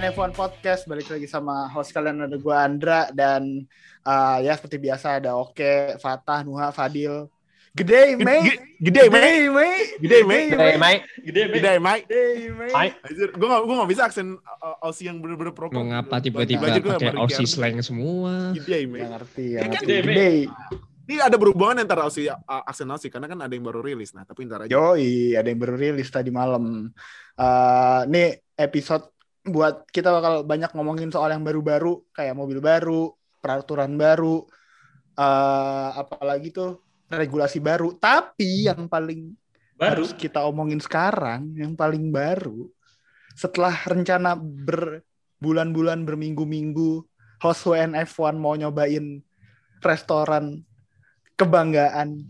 ke WNF1 Podcast balik lagi sama host kalian ada gue Andra dan uh, ya seperti biasa ada Oke, Fatah, Nuha, Fadil. Gede, Mei. Gede, Mei. Mei. Gede, Mei. Gede, Mike. Gede, Mei. Gede. Gede, Mei. Mike. Anjir, gue gak, bisa aksen uh, Aussie yang bener-bener proper. Mau ngapa tiba-tiba pakai Aussie slang semua? Gede, Mei. Ngerti ya. Gede, Mei. Gede. Ini ada berhubungan antara Aussie, uh, aksen Aussie, karena kan ada yang baru rilis. Nah, tapi ntar aja. Yoi, ada yang baru rilis tadi malam. Uh, nih episode buat kita bakal banyak ngomongin soal yang baru-baru kayak mobil baru, peraturan baru, uh, apalagi tuh regulasi baru. Tapi yang paling Baru. harus kita omongin sekarang, yang paling baru setelah rencana berbulan-bulan berminggu-minggu host WNF1 mau nyobain restoran kebanggaan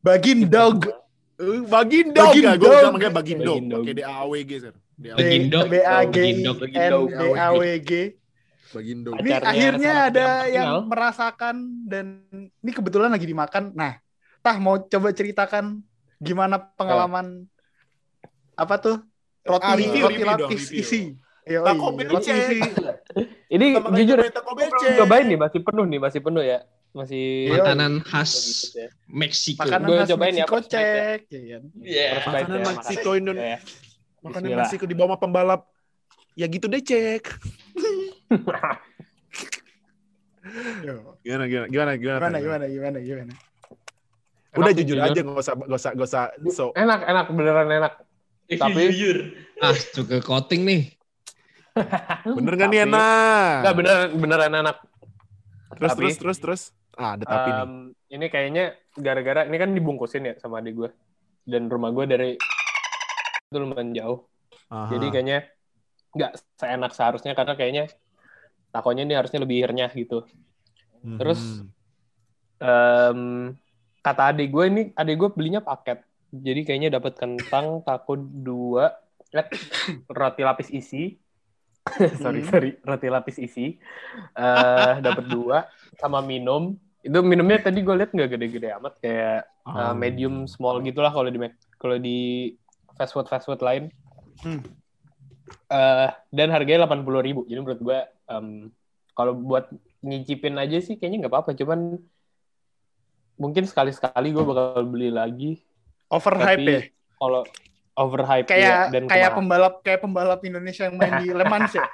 Bagindog Uh, Bagindo. Bagindo. Gue bisa manggil Bagindo. Bagindo. Pakai D-A-W-G, sir. D-A-W. Bagindo. B A G I Bagindo. N D A W G. Bagindo. Ini akhirnya ada yang merasakan dan ini kebetulan lagi dimakan. Nah, tah mau coba ceritakan gimana pengalaman apa tuh roti Ah, review, roti lapis isi. Roti isi. Ini jujur cobain nih masih penuh nih, masih penuh ya. Masih. Makanan khas ya. Meksiko. Makanan khas cobain ya, Meksiko ya. cek. Makanan ya, Meksiko makanan. Ya. Makanan Bismillah. Meksiko di bawah pembalap. Ya gitu deh, cek. Gimana, gimana, gimana, gimana? Gimana gimana gimana gimana. Udah Enak, jujur aja, gak usah, gak usah, gak usah. So, Enak, enak beneran enak. If Tapi- jujur. Ah, suka coating nih. bener gak nih enak? Enggak beneran beneran enak. Terus, Tapi- terus, terus, terus. Ah, ada tapi nih. Em, ini kayaknya gara-gara ini kan dibungkusin ya sama adik gue. Dan rumah gue dari itu lumayan jauh. Aha. Jadi kayaknya nggak seenak seharusnya karena kayaknya takonya ini harusnya lebih renyah gitu. Mhm. terus, Em, kata adik gue ini adik gue belinya paket. Jadi kayaknya dapat kentang, taco dua, eh, roti lapis isi. sorry Hmm. sorry, roti lapis isi. eh dapat dua sama minum. Itu minumnya tadi gue lihat nggak gede-gede amat kayak uh, Um, medium small gitulah kalau di kalau di fast food fast food lain. Hmm. Eh, dan harganya delapan puluh ribu. Jadi menurut gue em, kalau buat nyicipin aja sih kayaknya nggak apa-apa. Cuman mungkin sekali-sekali gue bakal beli lagi. Overhype ya. kalau overhype Kayak ya, dan kayak kemahal. pembalap kayak pembalap Indonesia yang main di Le Mans ya.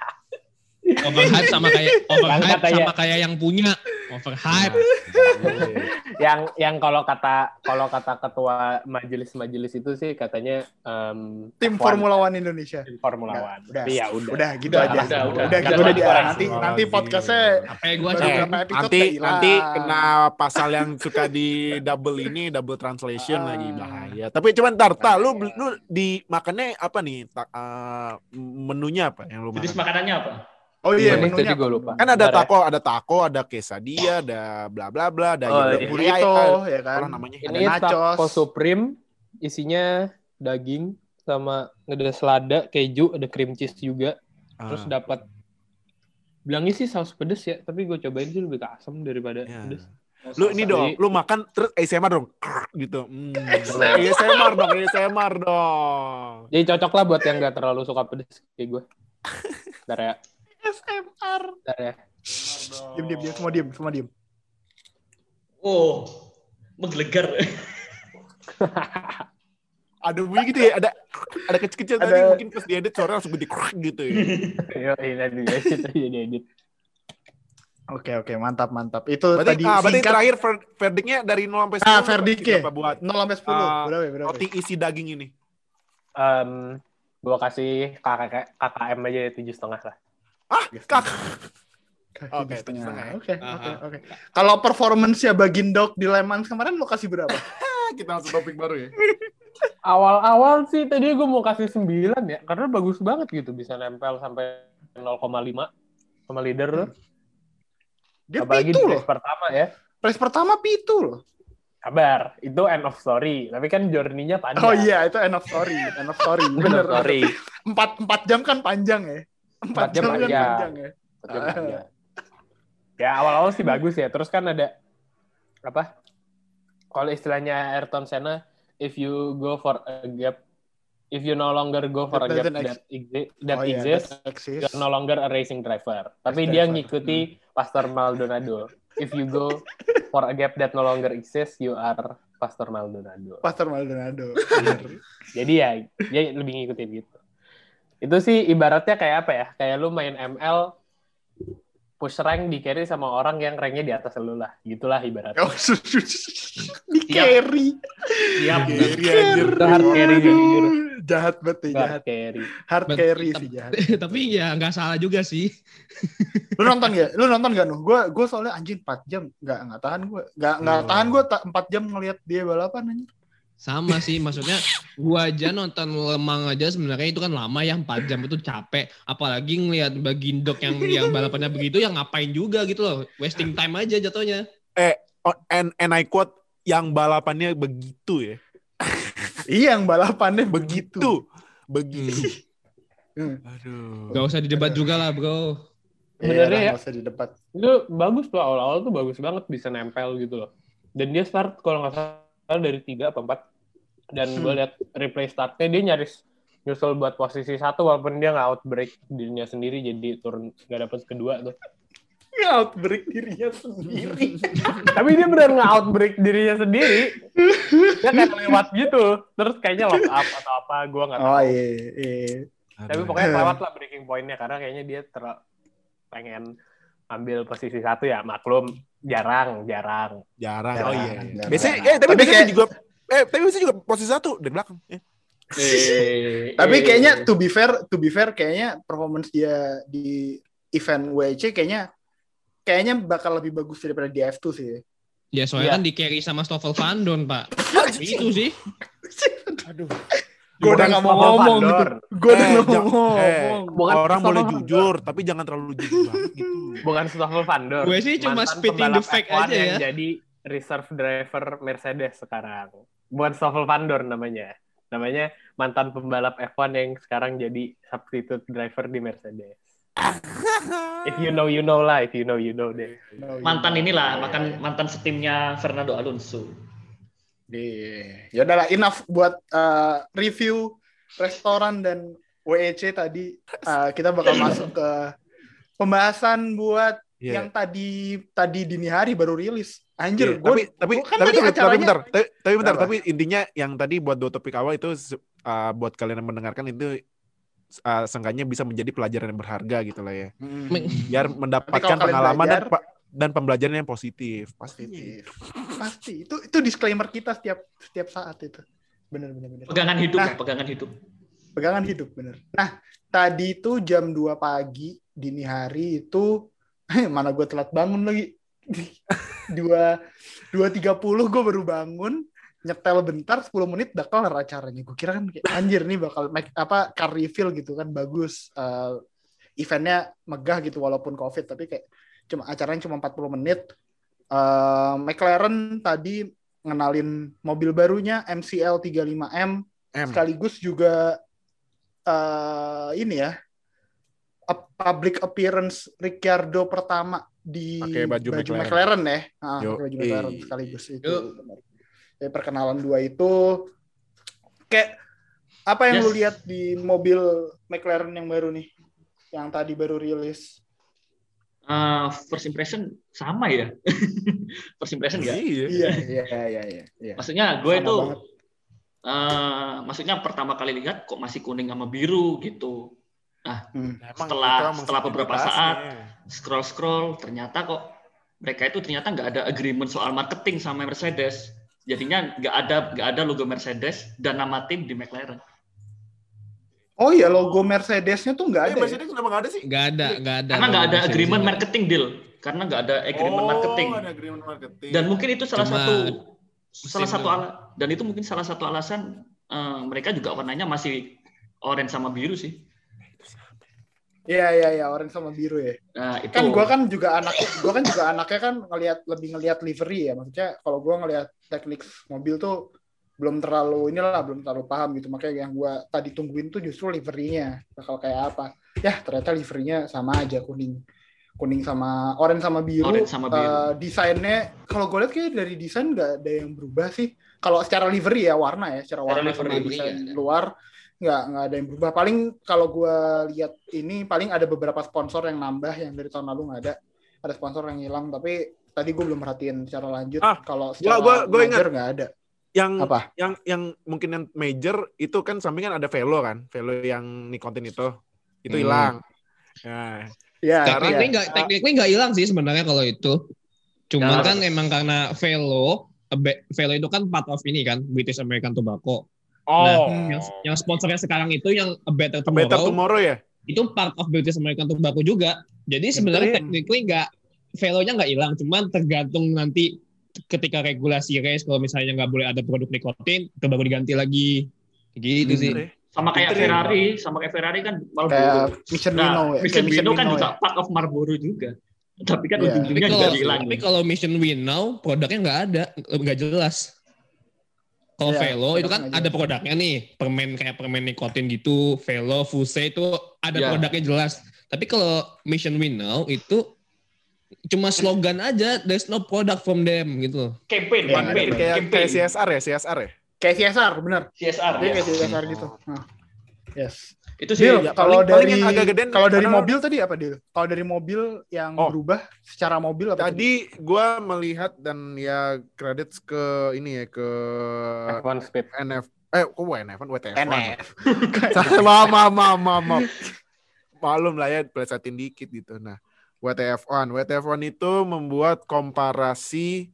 Overhype sama kayak overhype sama kayak yang punya. Overhype. yang yang kalau kata kalau kata ketua majelis-majelis itu sih katanya em, Tim F1, Formula One Indonesia. tim Formula Udah, One. udah. Ya udah. Udah gitu Udah, aja. udah, Udah, udah. udah gitu Udah, aja. udah. Nanti nanti podcastnya Apa ya gua episode nanti hilang. nanti kena pasal yang suka di double ini double translation Ah. lagi bahaya. Tapi cuman ntar, tar, lu lu di makannya apa nih? Eh, menunya apa yang lu Jenis makan? makanannya apa? Oh iya, Ini menunya gue lupa. Kan ada Bentar ya. taco, ada taco, ada quesadilla, ada bla bla bla, ada Oh, ada iya. burrito burrito, ya kan. apa namanya? Ada Ini nachos. taco supreme isinya daging sama ada selada, keju, ada cream cheese juga. Terus Ah, dapat bilangnya sih saus pedes ya, tapi gue cobain sih lebih ke asam daripada ya. pedes. Lu ini dong, lu makan terus ASMR dong, gitu. Hmm. ASMR dong, ASMR dong. Jadi cocok lah buat yang gak terlalu suka pedes kayak gue. Bentar ya, SMR. bentar ya. Diam diam diam semua diam, semua diam. Oh, menggelegar. Ada bunyi gitu ya, ada ada kecil-kecil tadi Ada- mungkin pas diedit suara langsung gede gitu ya. Yo, ini edit jadi edit. Oke oke, mantap mantap. Itu Berarti, tadi ah, berarti singkat terakhir ver- verdictnya dari 0 sampai 10. Ah, lu verdict kasih ya? berapa buat 0 sampai 10. Ah, berapa ya, berapa? roti isi daging ini? Em, gue kasih KK, KKM aja tujuh setengah lah. Ah, kak. Kaki Oke, di setengah. tujuh setengah ya. Oke, Aha. oke, oke. Kalau performance-nya Bagindog di Le Mans kemarin lo kasih berapa? Ah, Kita langsung topik baru ya. Awal-awal sih tadi gue mau kasih 9 ya, karena bagus banget gitu bisa nempel sampai 0,5 sama leader tuh. Dia Apalagi di pitu loh. race pertama ya. Race pertama pitu loh. Kabar, itu end of story. Tapi kan journey-nya panjang. Oh iya, itu end of story, end of story. End Bener. of story. Empat empat jam kan panjang ya. Empat jam, jam kan panjang. panjang ya. Panjang, panjang. Ya awal-awal sih bagus ya. Terus kan ada apa? Kalau istilahnya Ayrton Senna, if you go for a gap if you no longer go for That a gap that, exi- that Oh, iya, exists, that exists. you're no longer a racing driver. Tapi Race dia driver. ngikuti Pastor Maldonado. If you go for a gap that no longer exists, you are Pastor Maldonado. Pastor Maldonado. Jadi ya dia lebih ngikutin gitu. Itu sih ibaratnya kayak apa ya? Kayak lu main ML push rank di carry sama orang yang ranknya di atas lu lah. Gitulah ibaratnya. Oh, di carry. Siap. Carry, anjir. Hard carry jujur. Jahat banget ya, jahat. Hard carry. Hard carry sih jahat. Tapi ya nggak salah juga sih. Lu nonton gak? Lu nonton gak Nuh? Gue gue soalnya anjing 4 jam nggak nggak tahan gue. Nggak nggak Oh. tahan gue 4 jam ngelihat dia balapan anjing. Sama sih, maksudnya gua aja nonton Lemang aja sebenarnya itu kan lama ya 4 jam itu capek. Apalagi ngelihat Bagindok yang yang balapannya begitu yang ngapain juga gitu loh. Wasting time aja jatuhnya. Oh, and, and I quote, yang balapannya begitu ya. Iya yang balapannya begitu. Begitu. Begitu. Hmm. Aduh. Gak usah didebat juga lah bro. Sebenarnya Iya, ya. usah di debat. Itu bagus tuh awal-awal tuh bagus banget bisa nempel gitu loh. Dan dia start kalau nggak salah dari tiga apa empat. Dan gue Hmm. lihat replay startnya dia nyaris nyusul buat posisi satu walaupun dia nggak outbreak dirinya sendiri jadi turun nggak dapet kedua tuh. Outbreak dirinya sendiri. Tapi dia benar nggak outbreak dirinya sendiri. Dia kayak lewat gitu. Terus kayaknya lock up atau apa gue nggak tahu. oh iya. iya. Tapi pokoknya lewat lah breaking point-nya karena kayaknya dia ter pengen ambil posisi satu ya maklum jarang jarang Jarang. Jarang, Oh iya. jarang. Biasanya, eh tapi, Tapi biasanya kayak- juga, eh tapi biasanya juga posisi satu dari belakang. Eh. Eh, Tapi eh, kayaknya to be fair, to be fair kayaknya performance dia di event WC kayaknya kayaknya bakal lebih bagus daripada di F2 sih. Ya soalnya Iya. kan di carry sama Stoffel Van Dorn pak. itu sih. Aduh. Gue udah nggak mau ngomong gitu. Gue udah Eh, nggak mau ngomong. eh, Bukan orang boleh jujur, tapi jangan terlalu jujur banget gitu. bukan Stoffel Van Dorn Gue sih cuma spitting the fact F1 aja yang ya. jadi reserve driver Mercedes sekarang bukan Stoffel Van Dorn namanya namanya mantan pembalap F1 yang sekarang jadi substitute driver di Mercedes if you know you know lah if you know you know deh mantan inilah makan mantan setimnya Fernando Alonso. Ya udahlah enough buat uh, review restoran dan WEC tadi. Uh, kita bakal masuk ke pembahasan buat Iya. yang tadi tadi dini hari baru rilis. Anjir, Iya, gua- tapi tapi gua kan tapi, tapi, tapi acaranya- bentar, tapi, tapi bentar, Apa? tapi intinya yang tadi buat dua topik awal itu uh, buat kalian yang mendengarkan itu uh, seenggaknya bisa menjadi pelajaran yang berharga gitu lah ya. Hmm. Biar mendapatkan pengalaman dan belajar- pa- dan pembelajaran yang positif. Pasti. positif. Pasti. Itu itu disclaimer kita setiap setiap saat itu. Bener bener bener. Pegangan hidup Nah. ya, pegangan hidup. Pegangan hidup bener. Nah, tadi itu jam 2 pagi dini hari itu mana gue telat bangun lagi. dua dua tiga puluh gue baru bangun nyetel bentar 10 menit udah kelar acaranya. Gue kira kan kayak, anjir nih bakal make, apa car reveal gitu kan bagus. Eh, eventnya megah gitu walaupun covid tapi kayak cuma acaranya cuma 40 menit. Eh, McLaren tadi ngenalin mobil barunya MCL 35M M. sekaligus juga eh ini ya a- public appearance Ricciardo pertama di Pakai baju McLaren. McLaren. ya ah, Yo, pakai baju McLaren eh. sekaligus itu. Jadi perkenalan dua itu kayak apa yang Yes. lu lihat di mobil McLaren yang baru nih yang tadi baru rilis Uh, first impression sama ya. first impression ya. Iya. iya iya iya Maksudnya gue Sama itu banget. eh, maksudnya pertama kali lihat kok masih kuning sama biru gitu. Hmm. Emang Setelah- emang setelah beberapa sensitivitasnya. Scroll scroll ternyata kok mereka itu ternyata nggak ada agreement soal marketing sama Mercedes. Jadinya nggak ada nggak ada logo Mercedes dan nama tim di McLaren. oh iya logo Mercedesnya tuh nggak Eh, ada ya? Mercedes kenapa nggak ada sih? Gak ada, gak ada. Karena nggak ada Mercedes agreement ini. marketing deal. Karena nggak ada agreement oh, marketing. ada agreement marketing. Dan mungkin itu salah Cuma satu salah satu ala, dan itu mungkin salah satu alasan eh, mereka juga warnanya masih orange sama biru sih. Iya iya iya orange sama biru ya. Nah, itu. Kan gua kan juga anak gua kan juga anaknya kan ngelihat lebih ngelihat livery ya. Maksudnya kalau gua ngelihat teknik mobil tuh belum terlalu inilah belum terlalu paham gitu. Makanya yang gua tadi tungguin tuh justru liverynya. Bakal kayak apa? Ya ternyata liverynya sama aja kuning. Kuning sama orange sama biru. Orange sama biru. Eh, desainnya kalau gue lihat kayak dari desain nggak ada yang berubah sih. Kalau secara livery ya warna ya. Secara warna sama livery, desain iya. luar nggak nggak ada yang berubah. Paling kalau gue lihat ini paling ada beberapa sponsor yang nambah yang dari tahun lalu nggak ada. Ada sponsor yang hilang tapi tadi gue belum perhatiin secara lanjut. Ah, kalau secara gua- gua ingat. major nggak ada. Yang Apa? yang yang mungkin yang major itu kan sampingan ada Velo kan, Velo yang nikotin itu. Itu Hmm. hilang. Nah, Ya, Sekarang iya. Technically nggak technically nggak hilang sih sebenarnya kalau itu. Cuman Ya. kan emang karena Velo, Be- Velo itu kan part of ini kan British American Tobacco. Oh, Hmm. Yang, yang sponsornya sekarang itu yang A Better Tomorrow, Better Tomorrow ya? itu part of British American Tobacco juga. Jadi sebenarnya technically nggak Velo-nya nggak hilang, cuman tergantung nanti ketika regulasi race kalau misalnya nggak boleh ada produk nikotin, itu baru diganti lagi. Gitu sih. Bener ya? Sama kayak Pinter ya. Ferrari, sama kayak Ferrari kan kayak Marlboro. Mission Nah, Wino ya. Mission Wino kan Wino juga ya. part of Marlboro juga. Tapi kan. Tapi ujung-ujungnya juga hilang. tapi kalau Mission Win Now produknya nggak ada, nggak jelas. Kalau Iya, Velo itu kan nggak ada produknya nih, permen kayak permen nikotin gitu, Velo, Fuse itu ada Iya. produknya jelas. Tapi kalau Mission Win Now itu cuma slogan aja, there's no product from them gitu. Campaign, Iya, campaign, Kayak campaign. kayak CSR ya, CSR ya? Kayak CSR, bener. CSR. Dia ya. kayak CSR gitu. Nah. Yes. Itu sih Deal, ya, kalau paling- paling dari yang agak gedean kalau dari karena- mobil tadi apa Deal? Kalau dari mobil yang Oh. berubah secara mobil apa? tadi? Tadi gua melihat dan ya kredit ke ini ya ke F1 speed. NF eh kok NF WTF NF. maaf maaf maaf. malum lah ya plesetin dikit gitu nah WTF1 WTF1 itu membuat komparasi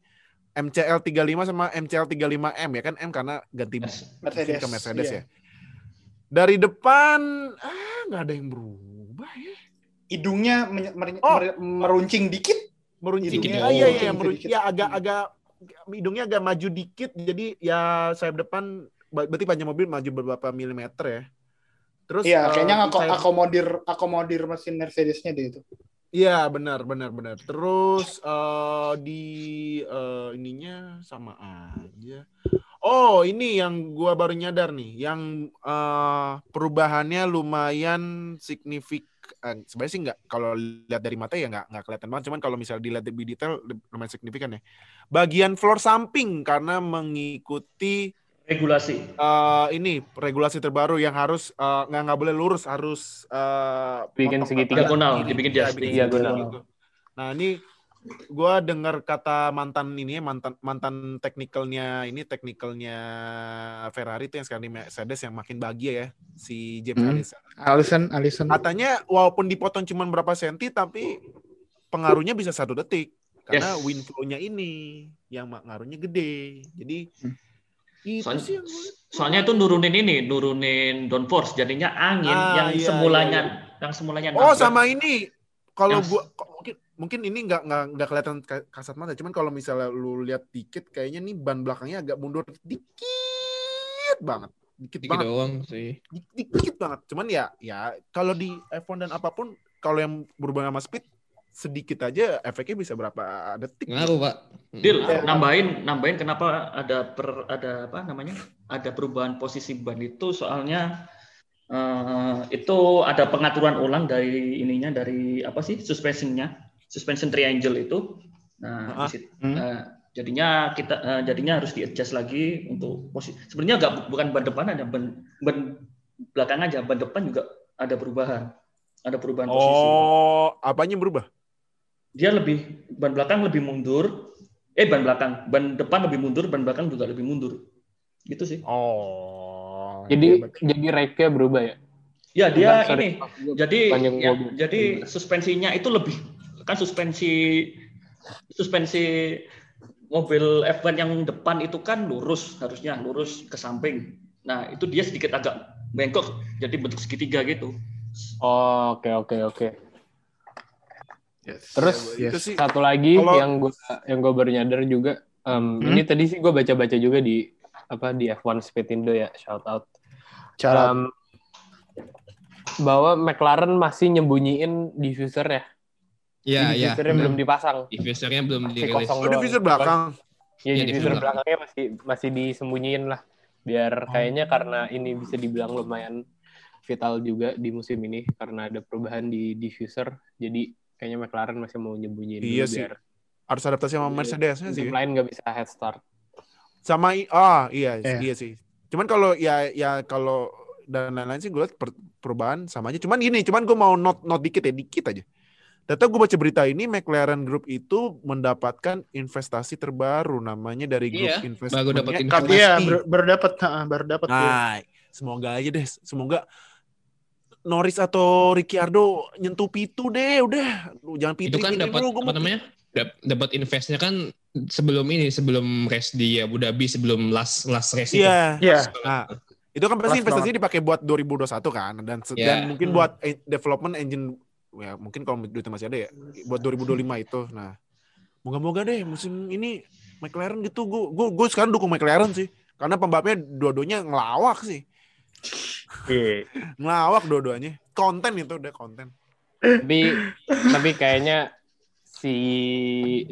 MCL 35 sama MCL 35M ya kan M karena ganti Mercedes. ke Mercedes Iya. ya dari depan ah nggak ada yang berubah ya Hidungnya Oh. mer- meruncing dikit. meruncing Hidungnya ah, iya iya meruncing ya agak agak hidungnya agak maju dikit jadi ya sayap depan ber- berarti panjang mobil maju beberapa milimeter ya terus Iya, eh, kayaknya sayap- akomodir akomodir mesin Mercedesnya deh itu. Iya benar benar benar. Terus eh, di eh, ininya sama aja. Oh ini yang gua baru nyadar nih, yang eh, perubahannya lumayan signifikan. Sebenarnya sih nggak kalau lihat dari mata ya nggak nggak kelihatan banget. Cuman kalau misalnya dilihat lebih detail lumayan signifikan ya. Bagian floor samping karena mengikuti regulasi. eh, ini regulasi terbaru yang harus eh, nggak nggak boleh lurus harus eh, Bikin segitiga. Diagonal, dibikin Iya, dias- bikin diagonal. segitiga gitu. Nah ini gua dengar kata mantan ini ya mantan mantan teknikalnya ini teknikalnya Ferrari itu yang sekarang di Mercedes yang makin bahagia ya si James Hmm. Allison. Alison, Alison. Katanya walaupun dipotong cuma berapa senti tapi pengaruhnya bisa satu detik karena Yes. wind flow-nya ini yang ngaruhnya gede. Jadi Hmm. Itu Soalnya- sih yang Soalnya itu nurunin ini, nurunin downforce, jadinya angin Ah, yang iya, semulanya, iya, yang semulanya. Oh nabrak. sama ini. Kalau Yang- gua mungkin mungkin ini nggak nggak nggak kelihatan ka- kasat mata. Cuman kalau misalnya lu lihat dikit kayaknya nih ban belakangnya agak mundur dikit banget. Dikit, Dikit banget. doang sih. Dik- dikit banget. Cuman ya ya kalau di F1 dan apa pun kalau yang berhubungan sama speed sedikit aja efeknya bisa berapa detik Ngaruh, Pak. Deal, Ya. nambahin, nambahin kenapa ada per, ada apa namanya? Ada perubahan posisi ban itu soalnya eh, itu ada pengaturan ulang dari ininya dari apa sih suspensionnya, suspension triangle itu. Nah, Ah. di situ- Hmm. nah, jadinya kita eh, jadinya harus di adjust lagi untuk posisi. Sebenarnya nggak bukan ban depan ada ban ban belakang aja, ban depan juga ada perubahan. Ada perubahan posisi. oh apanya berubah dia lebih ban belakang lebih mundur eh ban belakang ban depan lebih mundur ban belakang juga lebih mundur gitu sih oh Jadi hebat. jadi rake-nya berubah ya? ya dia Bukan, sorry. ini jadi ya, mobil. jadi suspensinya itu lebih kan suspensi suspensi mobil F1 yang depan itu kan lurus harusnya lurus ke samping nah itu dia sedikit agak bengkok jadi bentuk segitiga gitu Oh, oke oke oke. Yes. Terus Ya, itu Yes. sih satu lagi Kalau- yang gue yang gue baru nyadar juga em, Hmm? ini tadi sih gue baca-baca juga di apa di F1 Speed Indo ya shout out Cara Em, bahwa McLaren masih nyembunyiin diffuser ya Iya, iya. diffusernya belum dipasang Diffusernya belum Masih dirilis. kosong oh diffuser belakang ya Iya, diffuser diffuser belakangnya masih masih disembunyiin lah biar kayaknya karena ini bisa dibilang lumayan vital juga di musim ini karena ada perubahan di diffuser jadi kayaknya McLaren masih mau nyembunyiin Iya dulu sih. biar harus adaptasi sama Mercedes sih tim lain nggak bisa head start sama i- ah iya Iya. iya sih cuman kalau ya ya kalau dan lain-lain sih gue liat per- perubahan sama aja. Cuman gini, cuman gue mau not not dikit ya, dikit aja. Data gue baca berita ini McLaren Group itu mendapatkan investasi terbaru namanya dari grup Iya, investasi. baru dapat Iya, investasi. baru, baru dapat, ha, baru dapat. tuh. Nah, semoga aja deh, semoga Norris atau Ricciardo nyentuh pitu deh, udah. Lu jangan pitu. itu kan dapat apa namanya? Dap- Dapat investnya kan sebelum ini, sebelum race di Abu Dhabi, sebelum last last race itu. Iya. Iya. Nah, itu kan pasti Kelas investasinya dipakai buat 2021 kan dan Iya. dan mungkin Hmm. buat development engine ya mungkin kalau duitnya masih ada ya buat 2025 itu. Nah, moga-moga deh musim ini McLaren gitu gue gue gue sekarang dukung McLaren sih karena pembalapnya dua-duanya ngelawak sih. Iya. Ngelawak dua-duanya. Konten itu udah konten. tapi tapi kayaknya si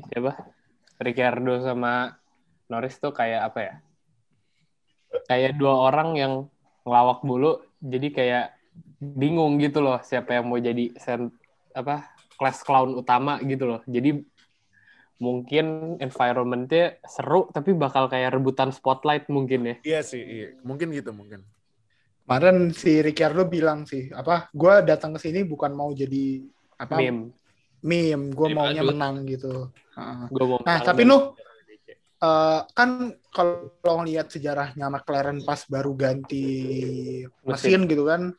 siapa Ricardo sama Norris tuh kayak apa ya kayak dua orang yang ngelawak mulu jadi kayak bingung gitu loh siapa yang mau jadi sen, apa class clown utama gitu loh jadi mungkin environmentnya seru tapi bakal kayak rebutan spotlight mungkin ya Iya sih, iya. Mungkin gitu mungkin. Kemarin si Ricciardo bilang sih, apa? Gue datang ke sini bukan mau jadi apa? meme Meme. Gue Meme maunya menang gitu. Heeh. gue mau Nah, tapi dan- Nuh, eh, kan kalau ngelihat sejarahnya McLaren pas baru ganti mesin, gitu kan,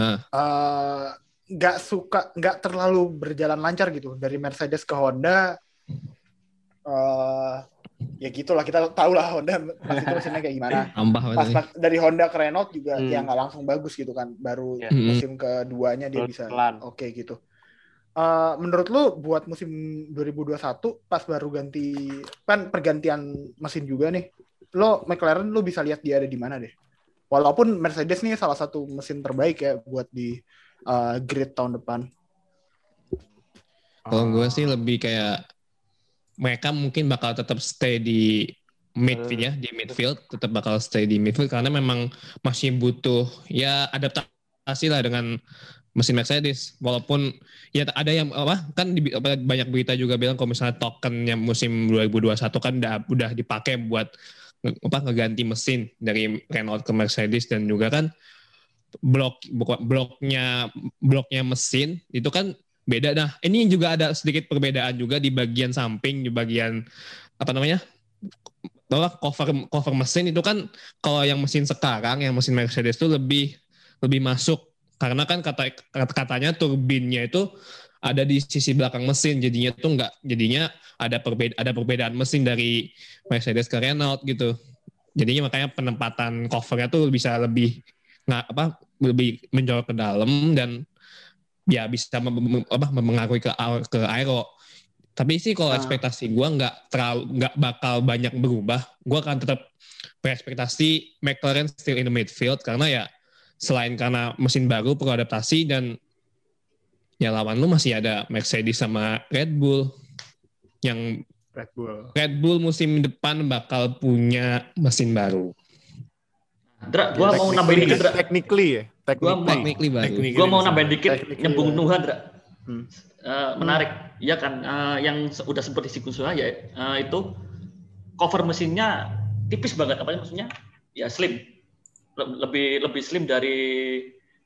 eh, nggak suka, nggak terlalu berjalan lancar gitu dari Mercedes ke Honda. eh ya gitulah kita tahu lah Honda pas itu mesinnya kayak gimana. Ambah Pas banget. Mac- dari Honda ke Renault juga Hmm. ya nggak langsung bagus gitu kan, baru Ya. Mm-mm. musim keduanya dia bisa Pelan. oke gitu. Eh, menurut lu buat musim 2021 pas baru ganti kan pergantian mesin juga nih, lo McLaren lu bisa lihat dia ada di mana deh. Walaupun Mercedes nih salah satu mesin terbaik ya buat di eh, grid tahun depan. Kalau gue sih lebih kayak mereka mungkin bakal tetap stay di midfield ya, di midfield tetap bakal stay di midfield karena memang masih butuh ya adaptasi lah dengan mesin Mercedes. Walaupun ya ada yang apa kan di, banyak berita juga bilang kalau misalnya tokennya musim 2021 kan udah udah dipakai buat apa ngeganti mesin dari Renault ke Mercedes dan juga kan blok bloknya bloknya mesin itu kan beda nah ini juga ada sedikit perbedaan juga di bagian samping di bagian apa namanya? Bahwa cover cover mesin itu kan kalau yang mesin sekarang yang mesin Mercedes itu lebih lebih masuk. Karena kan kata kata- katanya turbinnya itu ada di sisi belakang mesin jadinya tuh enggak jadinya ada perbeda ada perbedaan mesin dari Mercedes ke Renault gitu. Jadinya makanya penempatan covernya tuh bisa lebih nggak apa lebih menjorok ke dalam dan ya bisa mem- mem- apa mempengaruhi ke ke aero tapi sih kalau Ah. ekspektasi gua nggak terlalu nggak bakal banyak berubah gua akan tetap berekspektasi McLaren still in the midfield karena ya selain karena mesin baru perlu adaptasi dan ya lawan lu masih ada Mercedes sama Red Bull yang Red Bull. Red Bull musim depan bakal punya mesin baru Dra, gua mau nambahin dikit, Dra. Technically ya, Gua mau- technically baru Technically Gua mau nambahin dikit Teknik nyambung iya. Nuhan, Dra. Hmm. Eh, menarik. Iya kan, eh, yang se- udah sempat disinggung ya, eh, itu cover mesinnya tipis banget. Apa maksudnya? Ya slim. Le- Lebih lebih slim dari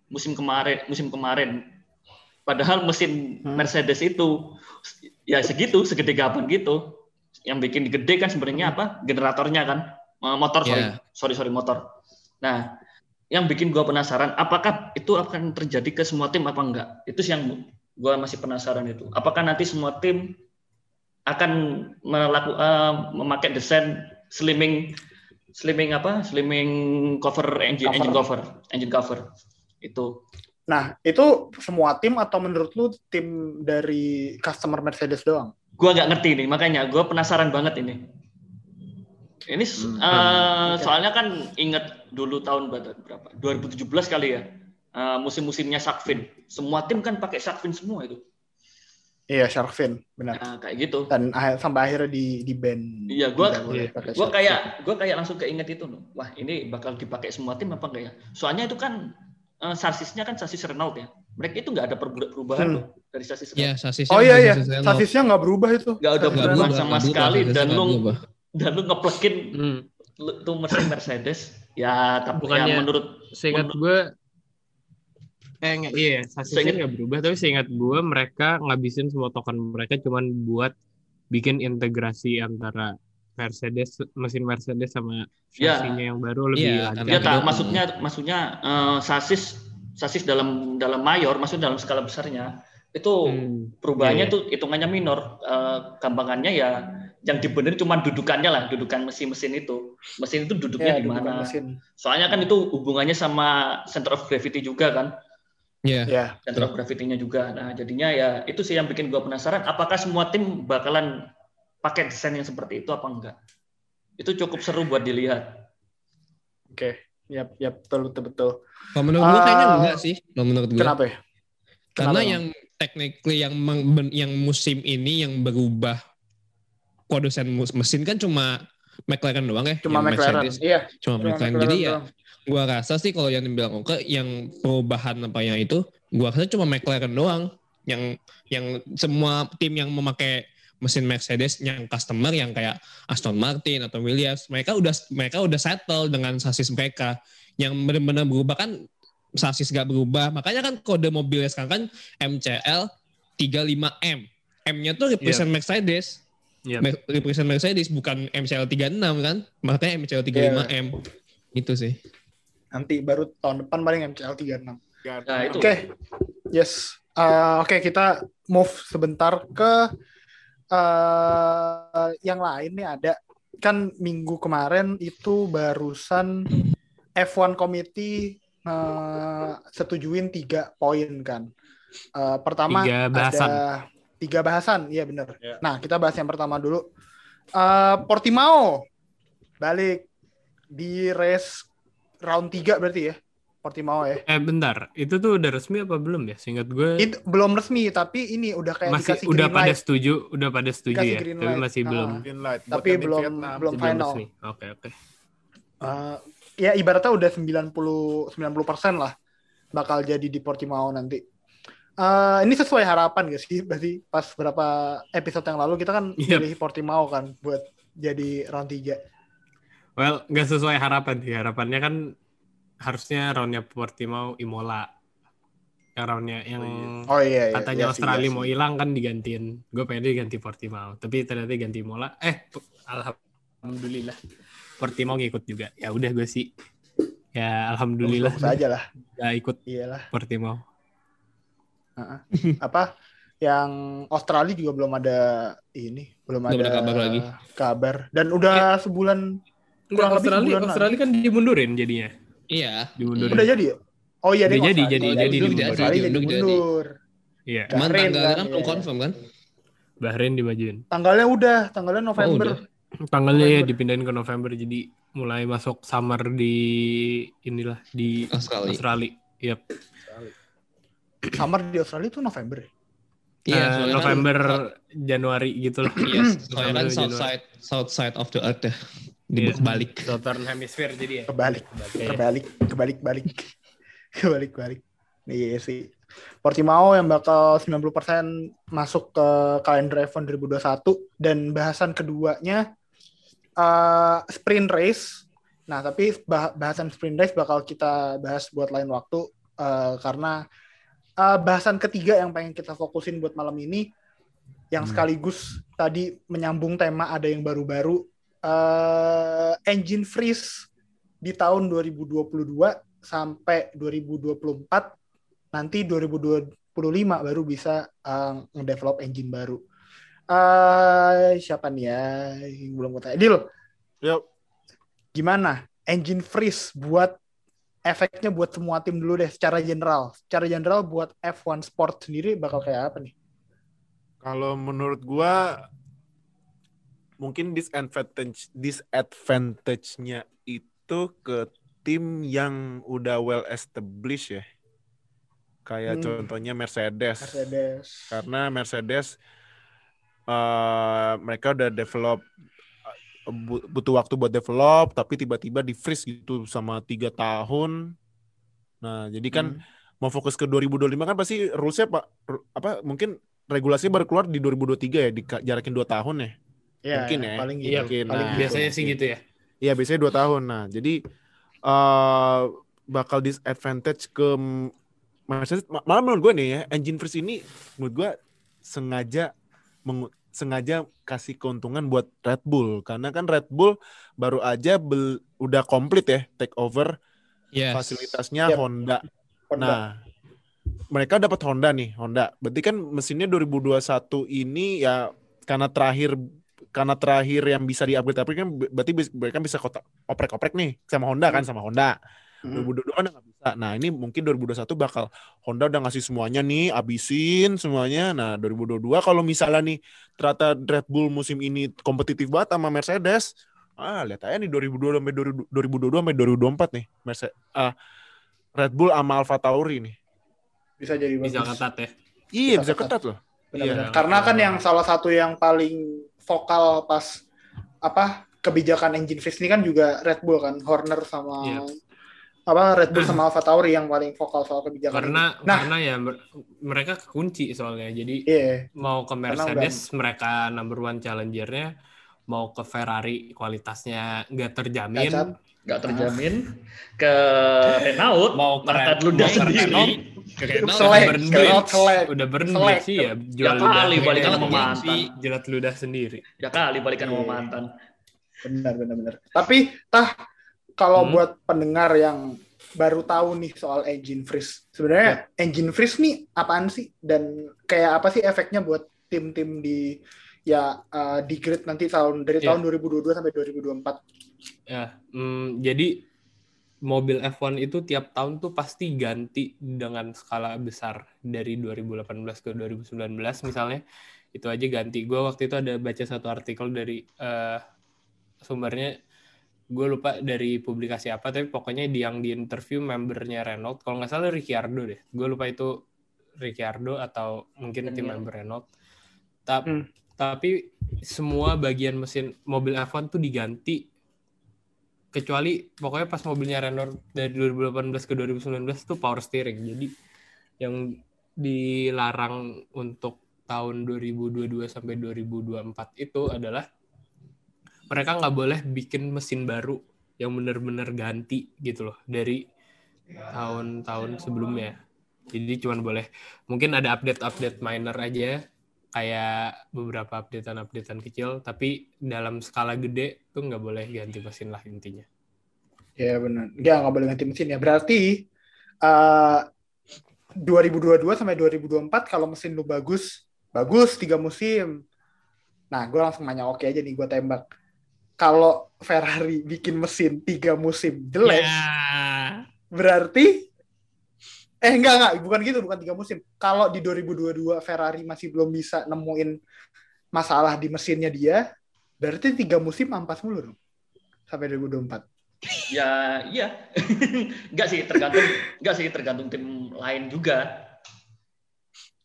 musim kemarin. Musim kemarin. Padahal mesin Hmm. Mercedes itu ya segitu, segede gaban gitu. Yang bikin gede kan sebenarnya apa? Generatornya kan, Eh, motor sorry, Yeah. sorry sorry motor. Nah, yang bikin gua penasaran, apakah itu akan terjadi ke semua tim apa enggak? Itu sih yang gua masih penasaran itu. Apakah nanti semua tim akan melaku, eh, memakai desain slimming slimming apa? Slimming cover engine Cover. engine cover, engine cover. Itu. Nah, itu semua tim atau menurut lu tim dari customer Mercedes doang? Gua nggak ngerti nih, makanya gua penasaran banget ini. Ini Hmm, eh, oke. soalnya kan inget dulu tahun ber- berapa? 2017 kali ya. eh, musim-musimnya Sharkfin. Semua tim kan pakai Sharkfin semua itu. Iya, Shark Fin, benar. Nah, kayak gitu. Dan akhir- sampai akhirnya di di band. Iya, gua- pakai Gua kayak gua kayak langsung keinget itu loh. Wah, ini bakal dipakai semua tim apa enggak ya? Soalnya itu kan eh, sasisnya kan sasis Renault ya. Mereka itu nggak ada perubahan Hmm. loh dari sasis ya Renault. sasisnya Oh iya iya, sasisnya nggak berubah itu. Nggak ada perubahan berubah, sama berubah, sekali dan lu. Dan lu ngeplekin Hmm. lu- tuh mesin Mercedes ya tapi Bukannya- ya menurut seingat gue eh nggak iya sasisnya Seingat- nggak berubah tapi seingat gue mereka ngabisin semua token mereka cuman buat bikin integrasi antara Mercedes mesin Mercedes sama Ya. chassis-nya yang baru lebih Iya, lancar. karena Ya, tak, maksudnya maksudnya eh, sasis sasis dalam dalam mayor, maksudnya dalam skala besarnya itu Hmm, perubahannya iya, iya. tuh hitungannya minor. Eh, gampangannya ya yang dibenerin cuma dudukannya lah, dudukan mesin-mesin itu. Mesin itu duduknya Ya, di mana? mesin. Soalnya kan itu hubungannya sama center of gravity juga kan, Iya. Ya, center of gravity-nya juga. Nah, jadinya ya itu sih yang bikin gua penasaran apakah semua tim bakalan pakai desain yang seperti itu apa enggak. Itu cukup seru buat dilihat. oke. Ya, ya betul betul betul. Kalau menurut gue kayaknya Ah, enggak sih. Kalau menurut gue. Kenapa ya? Karena Kenapa, yang technically yang yang musim ini yang berubah produsen mesin kan cuma McLaren doang ya. Cuma McLaren. Mercedes. Iya, Cuma cuma McLaren. McLaren Jadi ya gua rasa sih kalau yang dibilang oke yang perubahan apa yang itu gua rasa cuma McLaren doang yang yang semua tim yang memakai mesin Mercedes yang customer yang kayak Aston Martin atau Williams mereka udah mereka udah settle dengan sasis mereka yang benar-benar berubah kan sasis gak berubah makanya kan kode mobilnya sekarang kan MCL 35M M-nya tuh represent Mercedes Yep. Me- represent Mercedes bukan MCL 36 kan makanya MCL 35M itu sih nanti baru tahun depan paling MCL 36. Nah, itu. Oke, yes. Uh, Oke, kita move sebentar ke uh, yang lain nih ada. Kan minggu kemarin itu barusan F1 Committee uh, setujuin tiga poin kan. Uh, pertama Tiga bahasan. ada tiga bahasan, iya bener. Ya. Nah, kita bahas yang pertama dulu. Uh, Portimao balik di race round 3 berarti ya. Portimao ya. Eh bentar, itu tuh udah resmi apa belum ya? Seingat gue Itu belum resmi tapi ini udah kayak masih dikasih udah green pada light. setuju, udah pada setuju Dikasih ya. green Tapi light. masih Ah. belum Green light. Tapi belum- Vietnam. belum final. Oke, oke. Uh, ya ibaratnya udah 90 90% lah bakal jadi di Portimao nanti. Uh, ini sesuai harapan gak sih? Berarti pas berapa episode yang lalu kita kan Yep. pilih Portimao kan buat jadi round 3. Well, nggak sesuai harapan sih. Harapannya kan harusnya roundnya Portimao Imola. Yang roundnya yang Oh iya, iya katanya iya Australia iya mau hilang kan digantiin. Gue pengen diganti Portimao. Tapi ternyata ganti Imola. Eh, alhamdulillah. Portimao ngikut juga. Ya udah gue sih. Ya alhamdulillah Bagus aja lah. nggak ikut Iyalah. Portimao. Apa yang Australia juga belum ada ini, belum, Belum ada, ada kabar lagi. Kabar. Dan udah sebulan Enggak, Kurang lebih Australia, sebulan Australia kan dimundurin jadinya. iya Dimundurin. udah jadi ya? Oh iya Udah dia jadi, Australia. jadi, Oh, jadi dimundur. Australia. Iya. cuman Bahrain tanggalnya kan, kan belum confirm kan Bahrain dimajuin. Tanggalnya udah, tanggalnya November. udah. Tanggalnya ya November. dipindahin ke November jadi mulai masuk summer di inilah di Australia Australia. Yep. Summer di Australia itu November. ya? iya Eh, soalnya kan- November Januari gitu lah. Iya, soalnya kan November, south Januari. side south side of the earth ya. Iya. Dibalik. Southern Hemisphere jadi ya. Kebalik, kebalik, kebalik, balik. kebalik, balik. Iya sih. Portimao yang bakal 90% masuk ke kalender F1 2021 dan bahasan keduanya eh, sprint race. Nah, tapi bah- bahasan sprint race bakal kita bahas buat lain waktu eh, karena eh, bahasan ketiga yang pengen kita fokusin buat malam ini yang Hmm. sekaligus tadi menyambung tema ada yang baru-baru eh, engine freeze di tahun 2022 sampai 2024 nanti 2025 baru bisa uh, ngedevelop engine baru. eh siapa nih ya yang belum gue tanya? Dil, Yuk. gimana engine freeze buat efeknya buat semua tim dulu deh secara general. Secara general buat F1 Sport sendiri bakal kayak apa nih? Kalau menurut gua mungkin disadvantage disadvantage-nya itu ke tim yang udah well established ya. Kayak Hmm. contohnya Mercedes. Mercedes. Karena Mercedes eh, mereka udah develop butuh waktu buat develop tapi tiba-tiba di freeze gitu sama tiga tahun. Nah, jadi kan Hmm. mau fokus ke 2025 kan pasti rulesnya pak apa mungkin regulasinya baru keluar di 2023 ya dijarakin dua tahun ya Ya, mungkin ya, ya. paling gitu. Iya, mungkin. paling Nah, gitu. Biasanya sih gitu ya. Iya biasanya dua tahun nah jadi eh bakal disadvantage ke Mercedes. Ma- Malah menurut gue nih ya, engine freeze ini menurut gue sengaja sengaja kasih keuntungan buat Red Bull karena kan Red Bull baru aja bel- udah komplit ya take over Yes. fasilitasnya Yep. Honda. Honda. Nah, mereka dapat Honda nih, Honda. Berarti kan mesinnya 2021 ini ya karena terakhir karena terakhir yang bisa di-upgrade tapi kan berarti mereka bisa kotak oprek-oprek nih sama Honda kan sama Honda. Hmm. 2022 kan. Nah, ini mungkin 2021 bakal Honda udah ngasih semuanya nih, abisin semuanya. Nah, 2022 kalau misalnya nih ternyata Red Bull musim ini kompetitif banget sama Mercedes, ah lihat aja nih 2022 sampai 2022 sampai 2024 nih Mercedes ah Red Bull sama Alfa Tauri nih. Bisa jadi bagus. Bisa ketat ya. Iya, Bisa bisa ketat loh. Benar-benar. Iya. Karena kan yang salah satu yang paling vokal pas apa kebijakan engine freeze ini kan juga Red Bull kan, Horner sama Iya. Apa Red Bull sama Alfa Tauri yang paling vokal soal kebijakan. Karena ini. nah, karena ya mer- mereka kekunci soalnya. Jadi iya, mau ke Mercedes mereka number one challengernya mau ke Ferrari kualitasnya nggak terjamin nggak terjamin ke Renault mau ke ludah sendiri. Renault, ke Renault udah selek. udah sih ya jual Ya ludah kali ke balikan sama mantan. sih, jelat ludah sendiri ya kali balikan sama mantan benar benar benar. Tapi tah kalau Hmm. buat pendengar yang baru tahu nih soal engine freeze. Sebenarnya engine freeze nih apaan sih dan kayak apa sih efeknya buat tim-tim di ya uh, di grid nanti tahun dari Iya. tahun 2022 sampai 2024. ya hmm, jadi mobil F1 itu tiap tahun tuh pasti ganti dengan skala besar dari 2018 ke 2019 misalnya itu aja ganti gue waktu itu ada baca satu artikel dari eh, sumbernya gue lupa dari publikasi apa tapi pokoknya di yang di interview membernya Renault. Kalau nggak salah Ricciardo deh. Gue lupa itu Ricciardo atau mungkin tim member Renault. Ta- Hmm. tapi semua bagian mesin mobil F1 tuh diganti. Kecuali pokoknya pas mobilnya Renault dari 2018 ke 2019 tuh power steering. Jadi yang dilarang untuk tahun 2022 sampai 2024 itu adalah mereka nggak boleh bikin mesin baru yang benar-benar ganti gitu loh dari tahun-tahun sebelumnya jadi cuman boleh mungkin ada update-update minor aja kayak beberapa updatean-updatean kecil tapi dalam skala gede tuh nggak boleh ganti mesin lah intinya Ya benar. Ya nggak boleh ganti mesin ya. Berarti uh, 2022 sampai 2024 kalau mesin lu bagus, bagus tiga musim. Nah, gue langsung nanya oke aja nih gue tembak. Kalau Ferrari bikin mesin tiga musim jelek, Ya. berarti eh enggak enggak bukan gitu bukan tiga musim. Kalau di 2022 Ferrari masih belum bisa nemuin masalah di mesinnya dia, berarti tiga musim ampas mulu dong sampai 2024. ya iya nggak sih tergantung nggak sih tergantung tim lain juga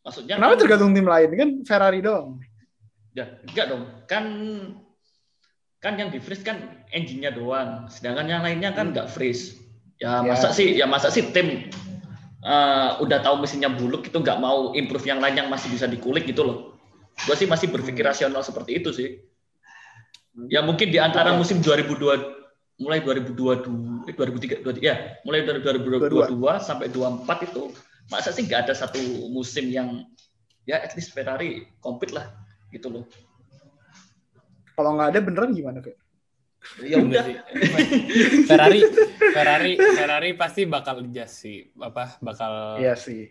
maksudnya Kenapa kan- tergantung tim lain kan Ferrari doang. Ya, enggak dong. Kan kan yang di freeze kan engine-nya doang. Sedangkan yang lainnya kan enggak freeze. Ya, Ya. masa sih ya masa sih tim eh, udah tahu mesinnya buluk itu nggak mau improve yang lain yang masih bisa dikulik gitu loh. Gua sih masih berpikir rasional seperti itu sih. Ya mungkin di antara musim 2002 mulai 2022 eh, 2003 20, ya, mulai dari 2022 sampai 24 itu masa sih nggak ada satu musim yang ya at least Ferrari komplit lah gitu loh. Kalau nggak ada beneran gimana kayak? Ya udah. Bener sih. Ferrari Ferrari Ferrari pasti bakal adjust sih apa bakal Iya sih.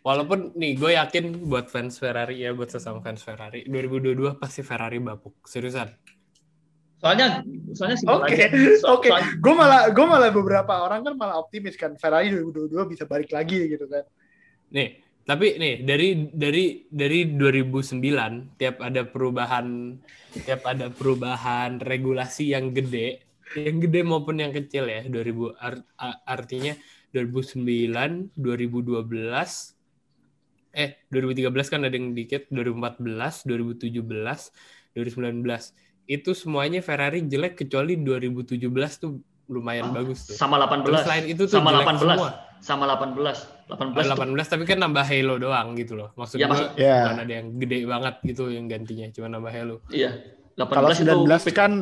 walaupun nih gue yakin buat fans Ferrari ya buat sesama fans Ferrari 2022 pasti Ferrari bapuk seriusan Soalnya soalnya sih Oke, oke. Gue malah gue malah beberapa orang kan malah optimis kan Ferrari 2022 bisa balik lagi gitu kan. Nih, tapi nih dari dari dari 2009 tiap ada perubahan tiap ada perubahan regulasi yang gede, yang gede maupun yang kecil ya 2000 art- artinya 2009, 2012 eh 2013 kan ada yang dikit, 2014, 2017, 2019 itu semuanya Ferrari jelek kecuali 2017 tuh lumayan bagus tuh. sama Terus 18. selain itu tuh sama jelek 18. semua. Sama 18. 18. tuh- 18 tapi kan nambah Halo doang gitu loh. Maksud Ya, maksud- Ya. bukan ada yang gede banget gitu yang gantinya cuma nambah Halo. Iya. 18 Kalau itu 19 kan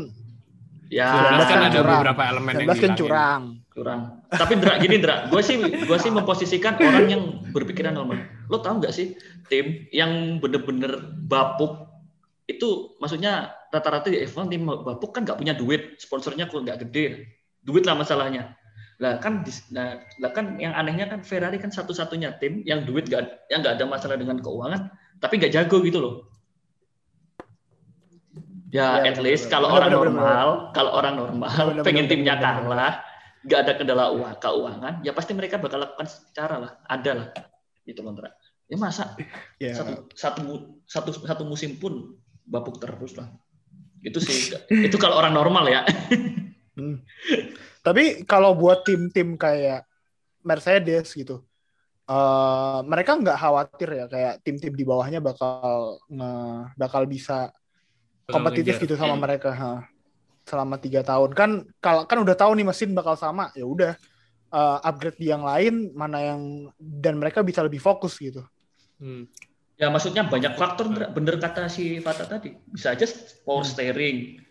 Ya, 19 kan ada curang. beberapa elemen yang 19 kan dihilangin. curang. kurang. Tapi Dra, gini Dra, gue sih gue sih memposisikan orang yang berpikiran normal. Lo tahu nggak sih tim yang bener-bener bapuk itu maksudnya rata-rata di F1 tim bapuk kan nggak punya duit, sponsornya kok nggak gede, duit lah masalahnya. Lah kan, nah, lah kan yang anehnya kan Ferrari kan satu-satunya tim yang duit nggak yang nggak ada masalah dengan keuangan, tapi nggak jago gitu loh. Ya, Ya, at least kalau orang benar. normal, kalau orang normal Benar, pengen benar, timnya benar. kalah, nggak ada kendala uang keuangan, ya pasti mereka bakal lakukan cara lah, ada lah, itu kontrak. Ya masa Ya. satu satu satu satu musim pun bapuk terus lah. Itu sih, itu kalau orang normal ya. Hmm. Tapi kalau buat tim-tim kayak Mercedes gitu, eh, mereka nggak khawatir ya kayak tim-tim di bawahnya bakal nge- bakal bisa kompetitif gitu sama mereka ha. selama tiga tahun kan kalau kan udah tahu nih mesin bakal sama ya udah eh, upgrade di yang lain mana yang dan mereka bisa lebih fokus gitu Hmm. Ya maksudnya banyak faktor bener kata si Fata tadi. Bisa aja power steering,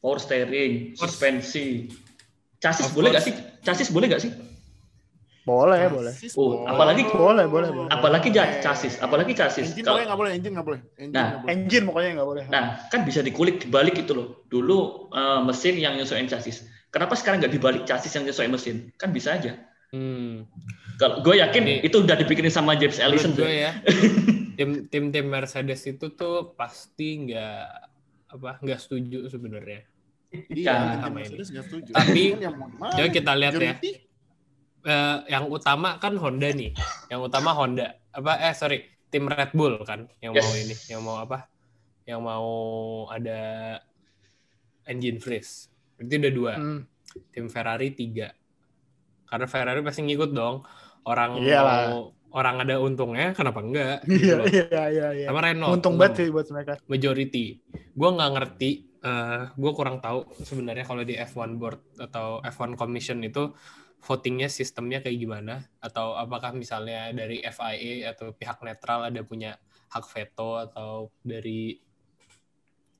power steering, suspensi. Chassis boleh nggak course. sih? Chassis boleh nggak sih? boleh boleh Chassis Oh, boleh. apalagi- boleh boleh boleh Apalagi ja- chassis, apalagi chassis. Engine Kalau- boleh nggak boleh? Engine nggak boleh. Engine Nah, boleh. engine pokoknya nggak boleh Nah, kan bisa dikulik dibalik gitu loh. Dulu eh, mesin yang nyesuaiin chassis. Kenapa sekarang nggak dibalik chassis yang nyesuaiin mesin? Kan bisa aja. Hmm. Kalau gue yakin Ini- itu udah dibikinin sama James Ellison. Gue ya, tim tim tim Mercedes itu tuh pasti nggak apa nggak setuju sebenarnya. Iya, Mercedes nggak setuju. Tapi, Kan yang? Coba kita lihat ya. Eh, yang utama kan Honda nih, yang utama Honda. Apa eh sorry tim Red Bull kan yang Yes. mau ini, yang mau apa? Yang mau ada engine freeze. Berarti udah dua. Hmm. Tim Ferrari tiga. Karena Ferrari pasti ngikut dong. Orang Iyalah. mau orang ada untungnya, kenapa enggak? iya Gitu loh. iya iya iya Sama Renault. untung banget sih buat mereka majority. Gue nggak ngerti, eh gue kurang tahu sebenarnya kalau di F1 board atau F1 commission itu votingnya sistemnya kayak gimana atau apakah misalnya dari FIA atau pihak netral ada punya hak veto atau dari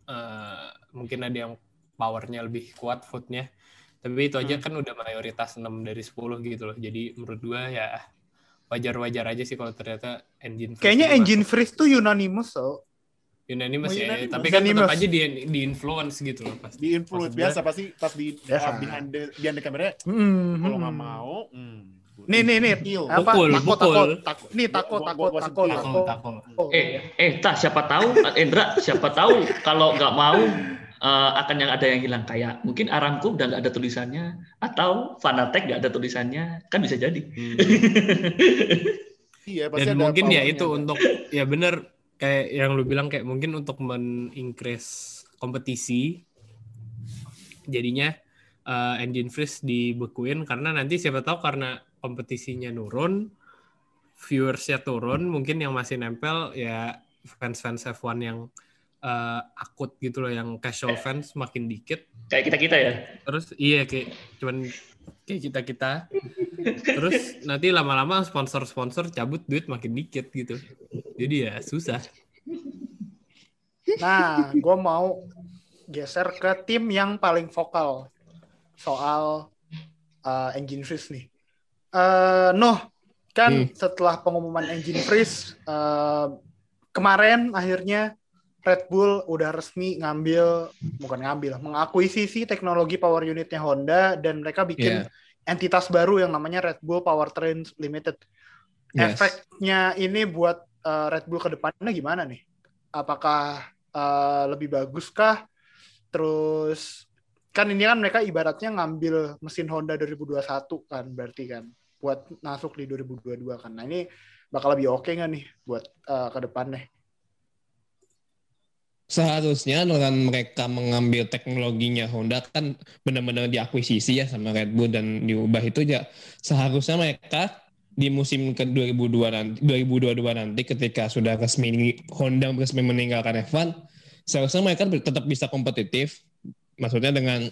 eh mungkin ada yang powernya lebih kuat vote-nya. Tapi itu aja kan udah mayoritas 6 dari 10 gitu loh. Jadi menurut gue ya wajar-wajar aja sih kalau ternyata engine freeze kayaknya engine freeze tuh unanimous so Unanimous Oh, ya, unanimous. tapi kan tetap aja di, di influence gitu loh pasti. di influence biasa pasti pas di Biasa. uh, behind the behind the camera Hmm, kalau hmm. nggak mau hmm, Nih, nih, nih. Apa Pukul, tako pukul. tako tako nih tako Gua- tako gua- gua tako sentil. tako Tako, tako. Eh, eh, tak siapa tahu, Endra, siapa tahu kalau nggak mau eh, akan yang ada yang hilang kayak mungkin Aramco udah nggak ada tulisannya atau Fanatec nggak ada tulisannya kan bisa jadi. iya pasti Dan ada mungkin ya itu untuk ya bener kayak yang lu bilang kayak mungkin untuk men-increase kompetisi jadinya eh, engine freeze dibekuin karena nanti siapa tahu karena kompetisinya nurun viewersnya turun mungkin yang masih nempel ya fans-fans F1 yang eh, akut gitu loh yang casual fans makin dikit Kayak kita kita ya. terus iya kayak cuman kayak kita kita terus nanti lama-lama sponsor-sponsor cabut duit makin dikit gitu jadi ya susah Nah, gue mau geser ke tim yang paling vokal soal uh, engine freeze nih. Eh, Noh, kan Hmm. setelah pengumuman engine freeze eh, kemarin akhirnya Red Bull udah resmi ngambil, bukan ngambil, mengakuisisi teknologi power unitnya Honda dan mereka bikin Iya. entitas baru yang namanya Red Bull Powertrain Limited. Yes. Efeknya ini buat uh, Red Bull ke depannya gimana nih? Apakah uh, lebih bagus kah? Terus kan ini kan mereka ibaratnya ngambil mesin Honda 2021 kan berarti kan buat masuk di 2022 kan. Nah ini bakal lebih oke nggak nih buat uh, ke depannya? Seharusnya dengan mereka mengambil teknologinya Honda kan benar-benar diakuisisi ya sama Red Bull dan diubah itu ya seharusnya mereka di musim ke 2002 nanti 2022 nanti ketika sudah resmi Honda resmi meninggalkan F1 seharusnya mereka tetap bisa kompetitif maksudnya dengan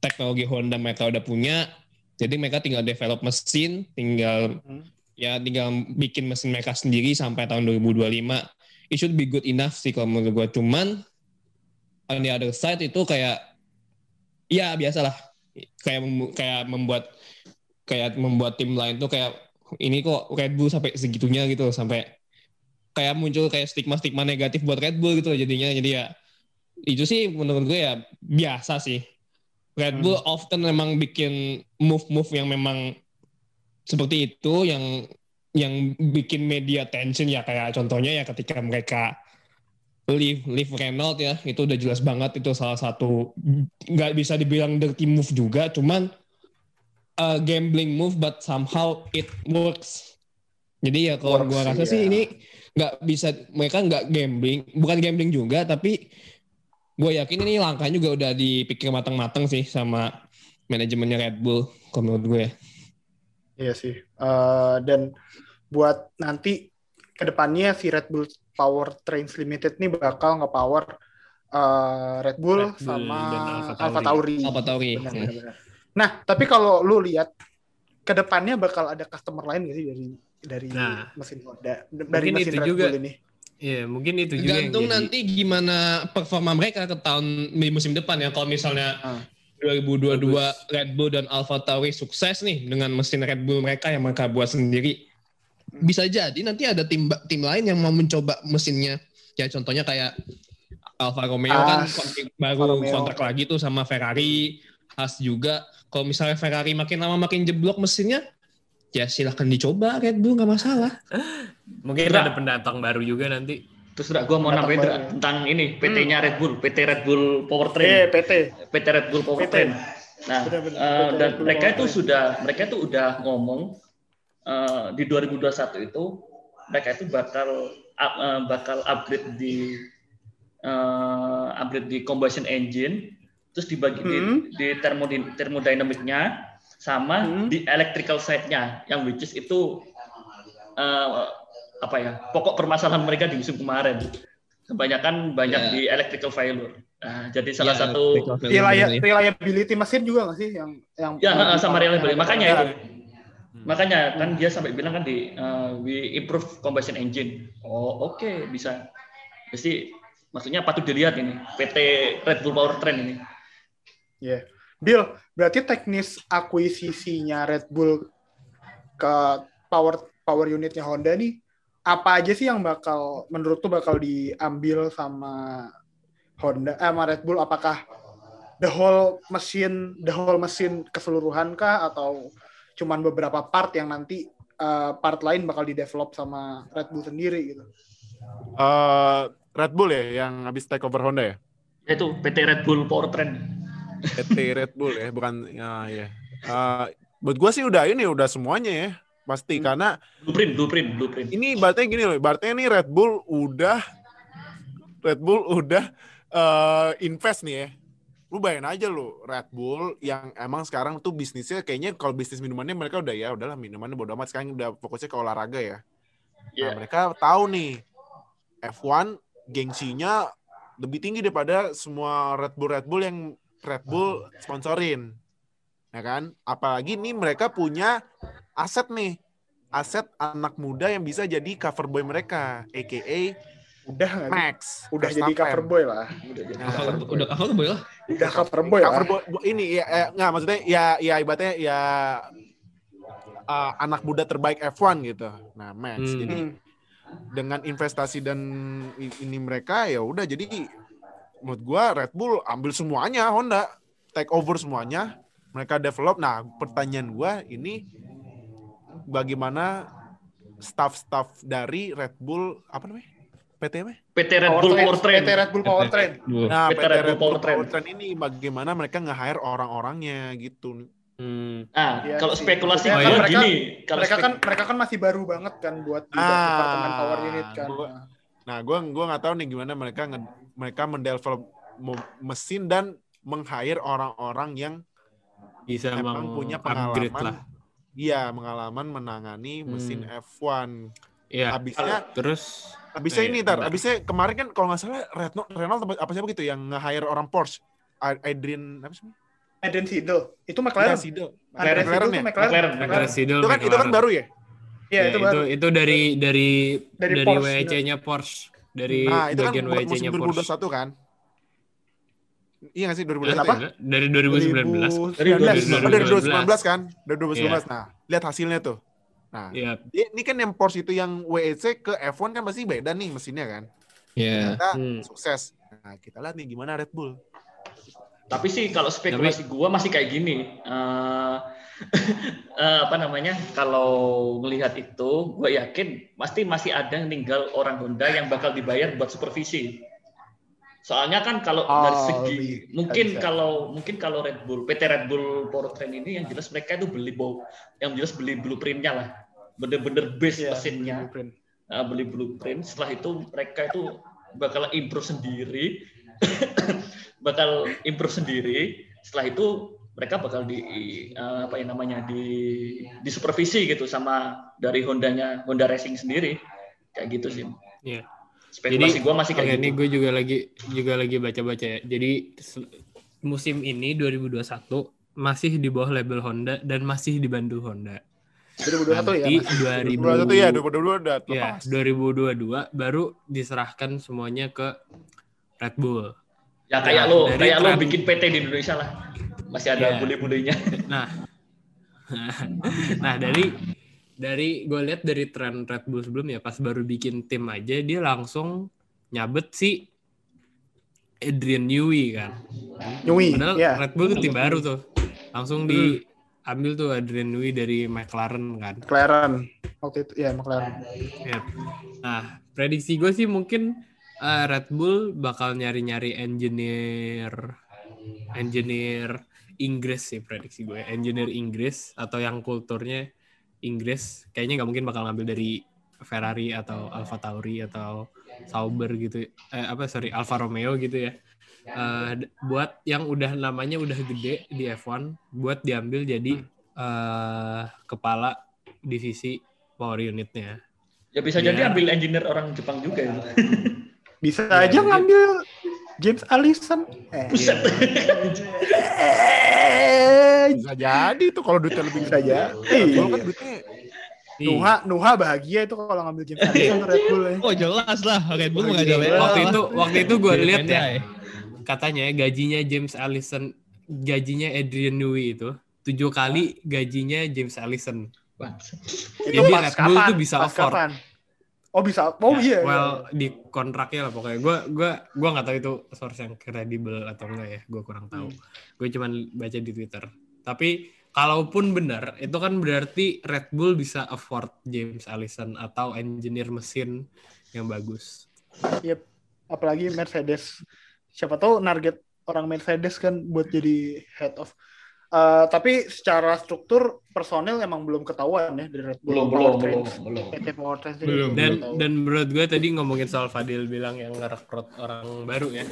teknologi Honda mereka udah punya jadi mereka tinggal develop mesin tinggal Hmm. ya tinggal bikin mesin mereka sendiri sampai tahun 2025 it should be good enough sih kalau menurut gue cuman on the other side itu kayak Iya biasalah. Kayak mem- kayak membuat kayak membuat tim lain tuh kayak ini kok Red Bull sampai segitunya gitu sampai kayak muncul kayak stigma-stigma negatif buat Red Bull gitu jadinya. Jadi ya itu sih menurut gue ya biasa sih. Red Bull often memang bikin move-move yang memang seperti itu yang yang bikin media tension ya kayak contohnya ya ketika mereka leave leave Renault ya itu udah jelas banget itu salah satu nggak bisa dibilang dirty move juga cuman a gambling move but somehow it works jadi ya kalau gua rasa iya. sih ini nggak bisa mereka nggak gambling bukan gambling juga tapi gue yakin ini langkahnya juga udah dipikir matang-matang sih sama manajemennya Red Bull kalau menurut gue Iya sih. Eh, dan buat nanti ke depannya si Red Bull Power Trains Limited nih bakal nge-power eh, Red Bull Red Bull sama Alpha Tauri. Apa Tauri Benar, benar, benar. Nah, tapi kalau lu lihat ke depannya bakal ada customer lain gak sih dari dari Nah, mesin Honda, dari mesin itu Red juga. Bull ini? Iya, mungkin itu juga yang Gantung jadi- nanti gimana performa mereka ke tahun di musim depan ya. Kalau misalnya Ah. 2022 Red Bull dan Alpha Tauri sukses nih dengan mesin Red Bull mereka yang mereka buat sendiri. Bisa jadi nanti ada tim tim lain yang mau mencoba mesinnya. Ya contohnya kayak Alfa Romeo kan kontrak Alfa baru Romeo. kontrak lagi tuh sama Ferrari, Haas juga. Kalau misalnya Ferrari makin lama makin jeblok mesinnya, ya silahkan dicoba Red Bull nggak masalah. Mungkin Enggak. ada pendatang baru juga nanti. Terus udah gue mau nambahin. Dra, tentang ini PT-nya Red Bull, PT Red Bull Eh, Powertrain, PT. PT Red Bull PT. Powertrain. Nah, eh, PT dan Red Bull mereka itu sudah mereka itu udah ngomong eh, di 2021 itu mereka itu bakal up- eh, bakal upgrade di eh, upgrade di combustion engine, terus dibagi di- Hmm. di, thermodi- thermodynamicnya sama Hmm. di electrical side-nya yang which is itu eh, apa ya pokok permasalahan mereka di musim kemarin. Kebanyakan banyak Ya. di electrical failure. Nah, jadi salah Ya, satu reliability mesin juga nggak sih yang yang ya yang sama reliability. Makanya yang- itu makanya kan dia sampai bilang kan di eh, we improve combustion engine. Oh oke bisa. Pasti maksudnya patut dilihat ini PT Red Bull Powertrain ini. Iya. Bill, berarti teknis akuisisinya Red Bull ke power power unitnya Honda nih apa aja sih yang bakal menurut tuh bakal diambil sama Honda eh, sama Red Bull? Apakah the whole mesin the whole mesin keseluruhan kah? Atau cuman beberapa part yang nanti eh, part lain bakal di develop sama Red Bull sendiri gitu. Eh, Red Bull ya yang habis take over Honda ya? yaitu PT Red Bull Powertrain PT Red Bull ya, bukan ya ya. Eh, buat gua sih udah ini udah semuanya ya. Pasti karena blueprint blueprint blueprint ini berarti gini loh, berarti ini Red Bull udah Red Bull udah eh, invest nih ya. Lu bayangin aja lu Red Bull yang emang sekarang tuh bisnisnya kayaknya kalau bisnis minumannya mereka udah ya udahlah minumannya bodo amat sekarang udah fokusnya ke olahraga ya. Iya. Nah, mereka tahu nih F1 gengsinya lebih tinggi daripada semua Red Bull Red Bull yang Red Bull sponsorin. Ya kan? Apalagi nih mereka punya aset nih. Aset anak muda yang bisa jadi cover boy mereka, aka Udah nggak sih? Max. Udah jadi cover boy lah. Udah jadi Nah, cover boy. Udah apa boleh lah. Udah cover boy lah. cover boy bo- ini ya eh, nggak maksudnya ya ya ibaratnya ya uh, anak muda terbaik F1 gitu. Nah, Max. Hmm. Jadi dengan investasi dan ini mereka ya udah jadi menurut gua Red Bull ambil semuanya Honda take over semuanya mereka develop nah pertanyaan gua ini bagaimana staff-staff dari Red Bull apa namanya PT apa? PT Red Bull Powertrain PT Red Bull Powertrain. Nah, PT Red Bull Powertrain. ini bagaimana mereka nge-hire orang-orangnya gitu. Hmm. Nah, Iya kalau sih. spekulasi gua kan mereka- gini, kalau mereka spek- kan mereka kan masih baru banget kan buat di Ah, departemen power unit kan. gua- Nah, gua gua nggak tahu nih gimana mereka nge- mereka mendevelop mesin dan meng-hire orang-orang yang Bisa emang punya pengalaman. lah. Iya, pengalaman menangani mesin Hmm. F1. Iya. Habisnya Terus habisnya Eh, ini tar, apa? habisnya kemarin kan kalau nggak salah Renault Renault apa, apa siapa gitu yang nge-hire orang Porsche. Adrian apa sih? Adrian Seidel itu Ya, McLaren. Sido. Adrian McLaren ya? tuh McLaren. McLaren, McLaren. Residel Itu kan itu kan baru ya? Iya, itu baru. itu dari dari Dari dari, WEC-nya Porsche dari Nah, itu kan bagian buat WEC-nya musim Porsche. 2021 kan? Iya nggak sih 2019? Kenapa? Enggak, Dari 2019. Dari 2019. Oh, dari 2019. 2019 kan? Dari 2019. Nah, lihat hasilnya tuh. Nah, Iya. dia- ini kan yang Porsche itu yang WEC ke F1 kan pasti beda nih mesinnya kan. Ya. Ternyata Hmm. sukses. Nah, kita lihat nih gimana Red Bull. Tapi sih kalau spekulasi gua masih kayak gini. Eh, eh, apa namanya? Kalau melihat itu, gue yakin pasti masih ada yang tinggal orang Honda yang bakal dibayar buat supervisi. Soalnya kan kalau Oh, dari segi bisa, mungkin bisa. kalau mungkin kalau Red Bull PT Red Bull Powertrain ini yang jelas mereka itu beli bau yang jelas beli blueprintnya lah. Bener-bener base Iya, mesinnya. blueprint. uh, beli blueprint. Setelah itu mereka itu bakal improve sendiri. Bakal improve sendiri. Setelah itu mereka bakal di uh, apa yang namanya di di supervisi gitu sama dari Hondanya Honda Racing sendiri. Kayak gitu sih Iya. Spekulasi gua masih Oke, kayak ini gitu gue juga lagi juga lagi baca-baca ya. Jadi musim ini 2021 masih di bawah label Honda dan masih dibantu Honda. 2021 ya. Nanti? 2000 2021 ya, 2022 udah ya, lepas. 2022 baru diserahkan semuanya ke Red Bull. ya kayak Ya, lo kayak lo bikin PT di Indonesia lah masih ada Iya. bule-bulenya Nah, nah dari dari gue lihat dari tren Red Bull sebelumnya pas baru bikin tim aja dia langsung nyabet si Adrian Newey kan. Nyui, Padahal ya. Red Bull tuh tim baru tuh. Langsung diambil tuh Adrian Newey dari McLaren kan. McLaren. Waktu itu, ya McLaren. Ya. Nah, prediksi gue sih mungkin eh, Red Bull bakal nyari-nyari engineer engineer Inggris sih prediksi gue. Engineer Inggris atau yang kulturnya Inggris. Kayaknya nggak mungkin bakal ngambil dari Ferrari atau Alfa Tauri atau Sauber gitu. Eh, apa sorry Alfa Romeo gitu ya. Eh, d- buat yang udah namanya udah gede di F1 buat diambil jadi eh, kepala divisi power unitnya. ya bisa jadi ambil engineer orang Jepang juga ya Bisa Iya, aja ngambil James Allison. Eh, eh, Bisa jadi tuh kalau duitnya lebih Bisa jadi. Red Bull kan duitnya Iya. Nuha, Nuha bahagia itu kalau ngambil James Allison Red Bull. ya. Oh, jelas lah Red Bull nggak Iya. ada waktu itu waktu itu gue lihat ya pendai. katanya gajinya James Allison gajinya Adrian Newey itu tujuh kali gajinya James Allison. Itu Jadi Red Bull kapan? tuh bisa afford. kapan? Oh bisa. Oh iya. iya. Well di kontraknya lah pokoknya. Gue gua gua nggak tahu itu source yang kredibel atau enggak ya. Gue kurang tahu. Gue cuman baca di Twitter. Tapi kalaupun benar, itu kan berarti Red Bull bisa afford James Allison atau engineer mesin yang bagus. Yep. Apalagi Mercedes. Siapa tahu target orang Mercedes kan buat jadi head of. Eh, tapi secara struktur personil emang belum ketahuan ya dari Red Bull. belum belum belum belum Belum, Dan tahu. dan menurut gue tadi ngomongin soal Fadil bilang yang ngerekrut orang baru ya.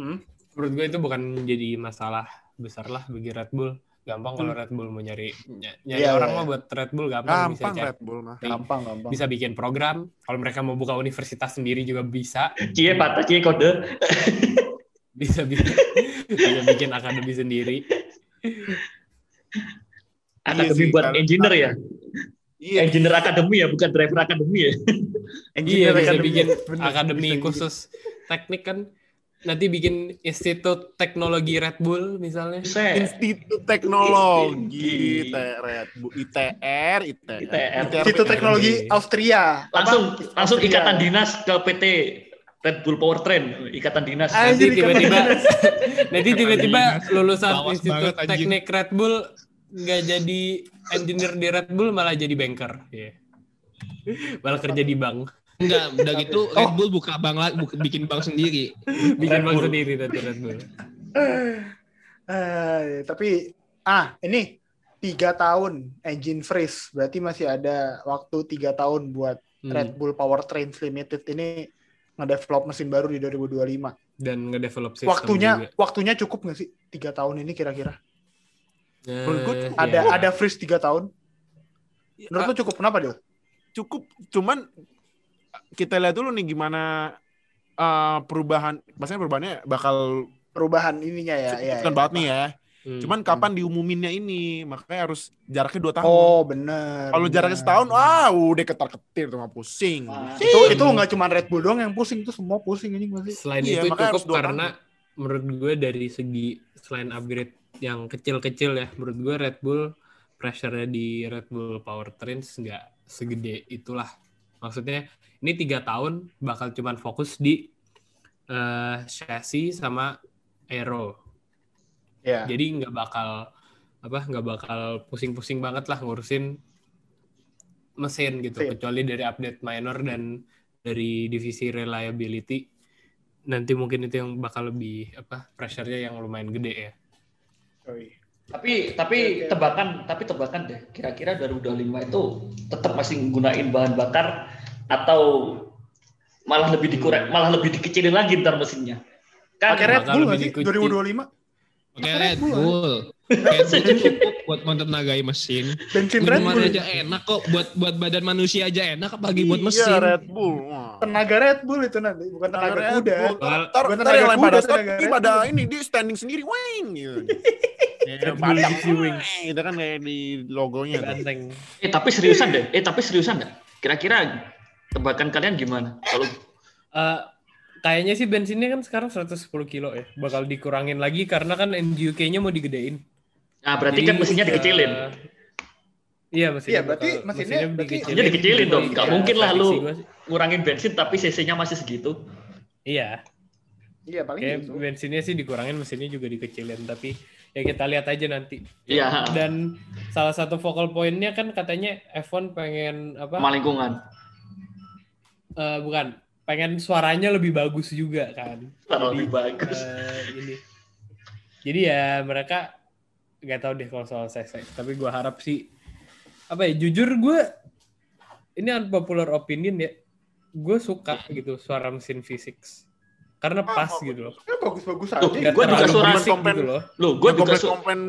Hmm? Menurut gue itu bukan jadi masalah besar lah bagi Red Bull. Gampang kalau Red Bull mau nyari ny- nyari Iya, orang iya. mah buat Red Bull gampang, bisa gampang cari- Red Bull mah. gampang gampang. bisa bikin program. Kalau mereka mau buka universitas sendiri juga bisa. cie patah cie kode Bisa bikin bisa bikin akademi sendiri. akademi sih, buat karena- engineer ya Iya, engineer akademi ya bukan driver akademi ya Iya Engineer bisa Academy. bikin akademi bisa khusus teknik kan. Nanti bikin institut teknologi Red Bull misalnya. Buset. Institut Teknologi IT Red Bull ITR ITR ITR. Itu teknologi Austria. langsung Apa? langsung Austria. ikatan dinas ke PT Red Bull Powertrain ikatan dinas nanti Anjir, ikatan tiba-tiba nanti tiba-tiba lulusan Bawas institut banget, anjing. teknik Red Bull nggak jadi engineer di Red Bull malah jadi banker Iya. malah kerja di bank Enggak, udah gitu Red Bull buka bank la- buka, bikin bank sendiri. bikin Red bank Bull. sendiri nanti Red Bull Eh, tapi ah ini tiga tahun engine freeze berarti masih ada waktu tiga tahun buat Hmm. Red Bull Powertrains Limited ini ngedevelop mesin baru di 2025. dan ngedevelop sistem Waktunya juga. waktunya cukup nggak sih tiga tahun ini kira-kira? Eh, Menurut gue Ada ya. ada freeze tiga tahun? Menurut lu cukup kenapa dia? cukup cuman kita lihat dulu nih gimana eh, perubahan maksudnya perubahannya bakal Perubahan ininya ya. ya, kan ya. banget nih ya Hmm. cuman kapan diumuminnya ini makanya harus jaraknya dua tahun Oh bener. kalau jaraknya setahun ah udah ketar ketir tuh mah pusing Ah. itu itu nggak cuma Red Bull doang yang pusing itu semua pusing ini masih. selain Iya, itu cukup karena menurut gue dari segi selain upgrade yang kecil-kecil ya, menurut gue Red Bull pressure-nya di Red Bull Powertrains nggak segede itulah. Maksudnya ini tiga tahun bakal cuman fokus di eh, chassis sama aero. Ya. Jadi nggak bakal apa nggak bakal pusing-pusing banget lah ngurusin mesin gitu Mesin. kecuali dari update minor dan dari divisi reliability nanti mungkin itu yang bakal lebih apa pressure-nya yang lumayan gede ya. Yoi. Tapi tapi oke. tebakan tapi tebakan deh. Kira-kira 2025 itu tetap masih gunain bahan bakar atau malah lebih dikurang, malah lebih dikecilin lagi ntar mesinnya. Kan Pakai Red Bull sih dikunci. 2025? Oke Pakai Red Red Bull, Bull. Red Bull cukup buat mentenagai mesin. Bensin Red Bull. aja enak kok buat buat badan manusia aja enak apalagi buat Iya, mesin. Red Bull. Tenaga Red Bull itu nanti, bukan tenaga Red kuda. Ntar, ntar tenaga yang lain kuda, pada start, tenaga pada Bull. ini dia standing sendiri, gitu. Ya, Red Bull badak, Gypsy Wing. weng, itu kan kayak di logonya. eh tapi seriusan deh. Eh tapi seriusan deh. Kira-kira tebakan kalian gimana? Kalau Eh, kayaknya sih bensinnya kan sekarang 110 kilo ya. Bakal dikurangin lagi karena kan NGUK-nya mau digedein. nah berarti Jadi, kan mesinnya eh, dikecilin. Iya mesinnya. Iya, berarti bakal- mesinnya- berarti- Mesinnya dikecilin dong. Nggak Iya, mungkin lah lu. Ngurangin bensin tapi cc-nya masih segitu. Iya. Iya, paling Kayak gitu. bensinnya sih dikurangin, mesinnya juga dikecilin. Tapi ya kita lihat aja nanti. Iya. Dan salah satu focal point-nya kan katanya F1 pengen apa? Sama lingkungan. Eh, bukan, pengen suaranya lebih bagus juga kan. Jadi, lebih bagus. eh, ini. Jadi ya mereka nggak tahu deh kalau soal CC. Tapi gua harap sih apa ya? Jujur gue ini unpopular opinion ya. Gue suka gitu suara mesin physics karena pas gitu loh. Ya, bagus-bagus aja. Gua juga suara kompen- gitu loh. Loh, gue juga komplain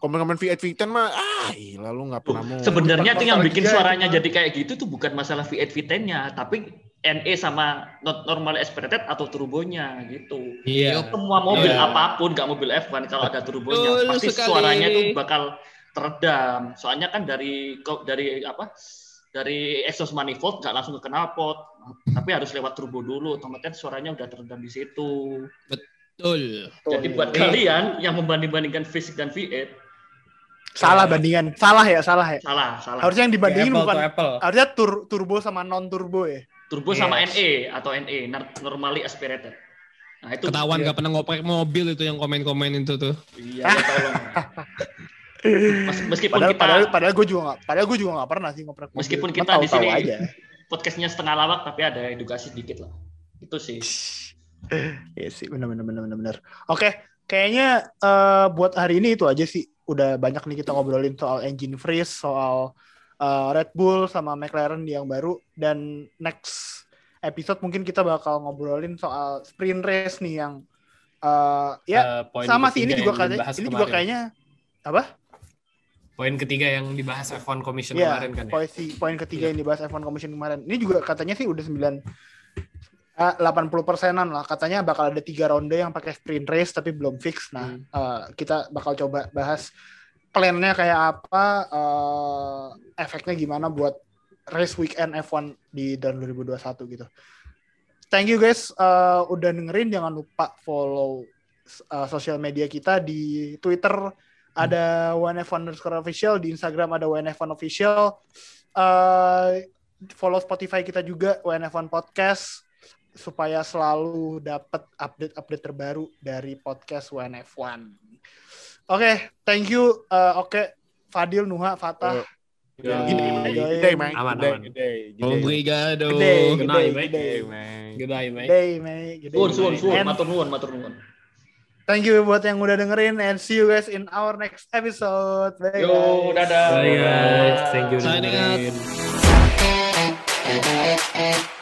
komplain V8 V10 mah ah iya lu nggak pernah mau Sebenarnya tuh yang bikin juga suaranya itu, jadi kayak gitu tuh bukan masalah V8 V10-nya, tapi NE sama not normal aspirated atau turbonya gitu. Iya. Semua mobil Iya. apa pun, nggak mobil F1 kalau ada turbonya, pasti sekali. suaranya tuh bakal teredam. Soalnya kan dari dari apa? Dari exhaust manifold nggak langsung ke knalpot, tapi harus lewat turbo dulu. Otomatis suaranya udah teredam di situ. Betul. Jadi buat kalian yang membanding-bandingkan V6 dan V8, salah bandingan. Salah ya, salah ya. salah, salah. Harusnya yang dibandingin Kayak bukan apple apple. harusnya tur- turbo sama non turbo ya. Turbo sama Yes. NE atau NE, normally aspirated. Nah, itu Ketahuan Iya. gak pernah ngoprek mobil itu yang komen-komen itu tuh. Iya, ya tolong. Mes- meskipun Padahal kita padahal padahal gue juga nggak padahal gue juga nggak pernah sih ngoprek mobil. Meskipun kita di sini- aja. podcastnya setengah lawak tapi ada edukasi sedikit lah. Itu sih. Iya sih, benar benar benar benar benar. Oke, kayaknya eh, buat hari ini itu aja sih. Udah banyak nih kita ngobrolin soal engine freeze, soal eh, Red Bull sama McLaren yang baru dan next episode mungkin kita bakal ngobrolin soal sprint race nih yang eh, ya poin sama sih ini juga katanya ini juga kayaknya apa? poin ketiga yang dibahas F1 Commission Iya, kemarin kan ya. poin, ketiga yang dibahas F1 Commission kemarin. Ini juga katanya sih udah 9 eh, 80 persenan lah. Katanya bakal ada tiga ronde yang pakai sprint race tapi belum fix. Nah, Hmm. eh, kita bakal coba bahas plannya kayak apa, eh, efeknya gimana buat race weekend F1 di tahun 2021 gitu. Thank you guys eh, udah dengerin. Jangan lupa follow eh, sosial media kita di Twitter ada OneF1 underscore official di Instagram ada OneF1 official Eh, follow Spotify kita juga ONF1 podcast supaya selalu dapat update-update terbaru dari podcast ONF1 oke thank you Eh, oke Fadil Nuha Fatah. Gini, Gede, gede, man. Aman, Gede, aman. gede, gede. Obrigado. gede Good gede gede Gede, man. Good day, mate. gede Mei, gede Suwun, suwun, suwun, And matur nuwun, matur nuwun. thank you buat yang udah dengerin and see you guys in our next episode bye Yo, guys. dadah. Bye guys, thank you. Signing out.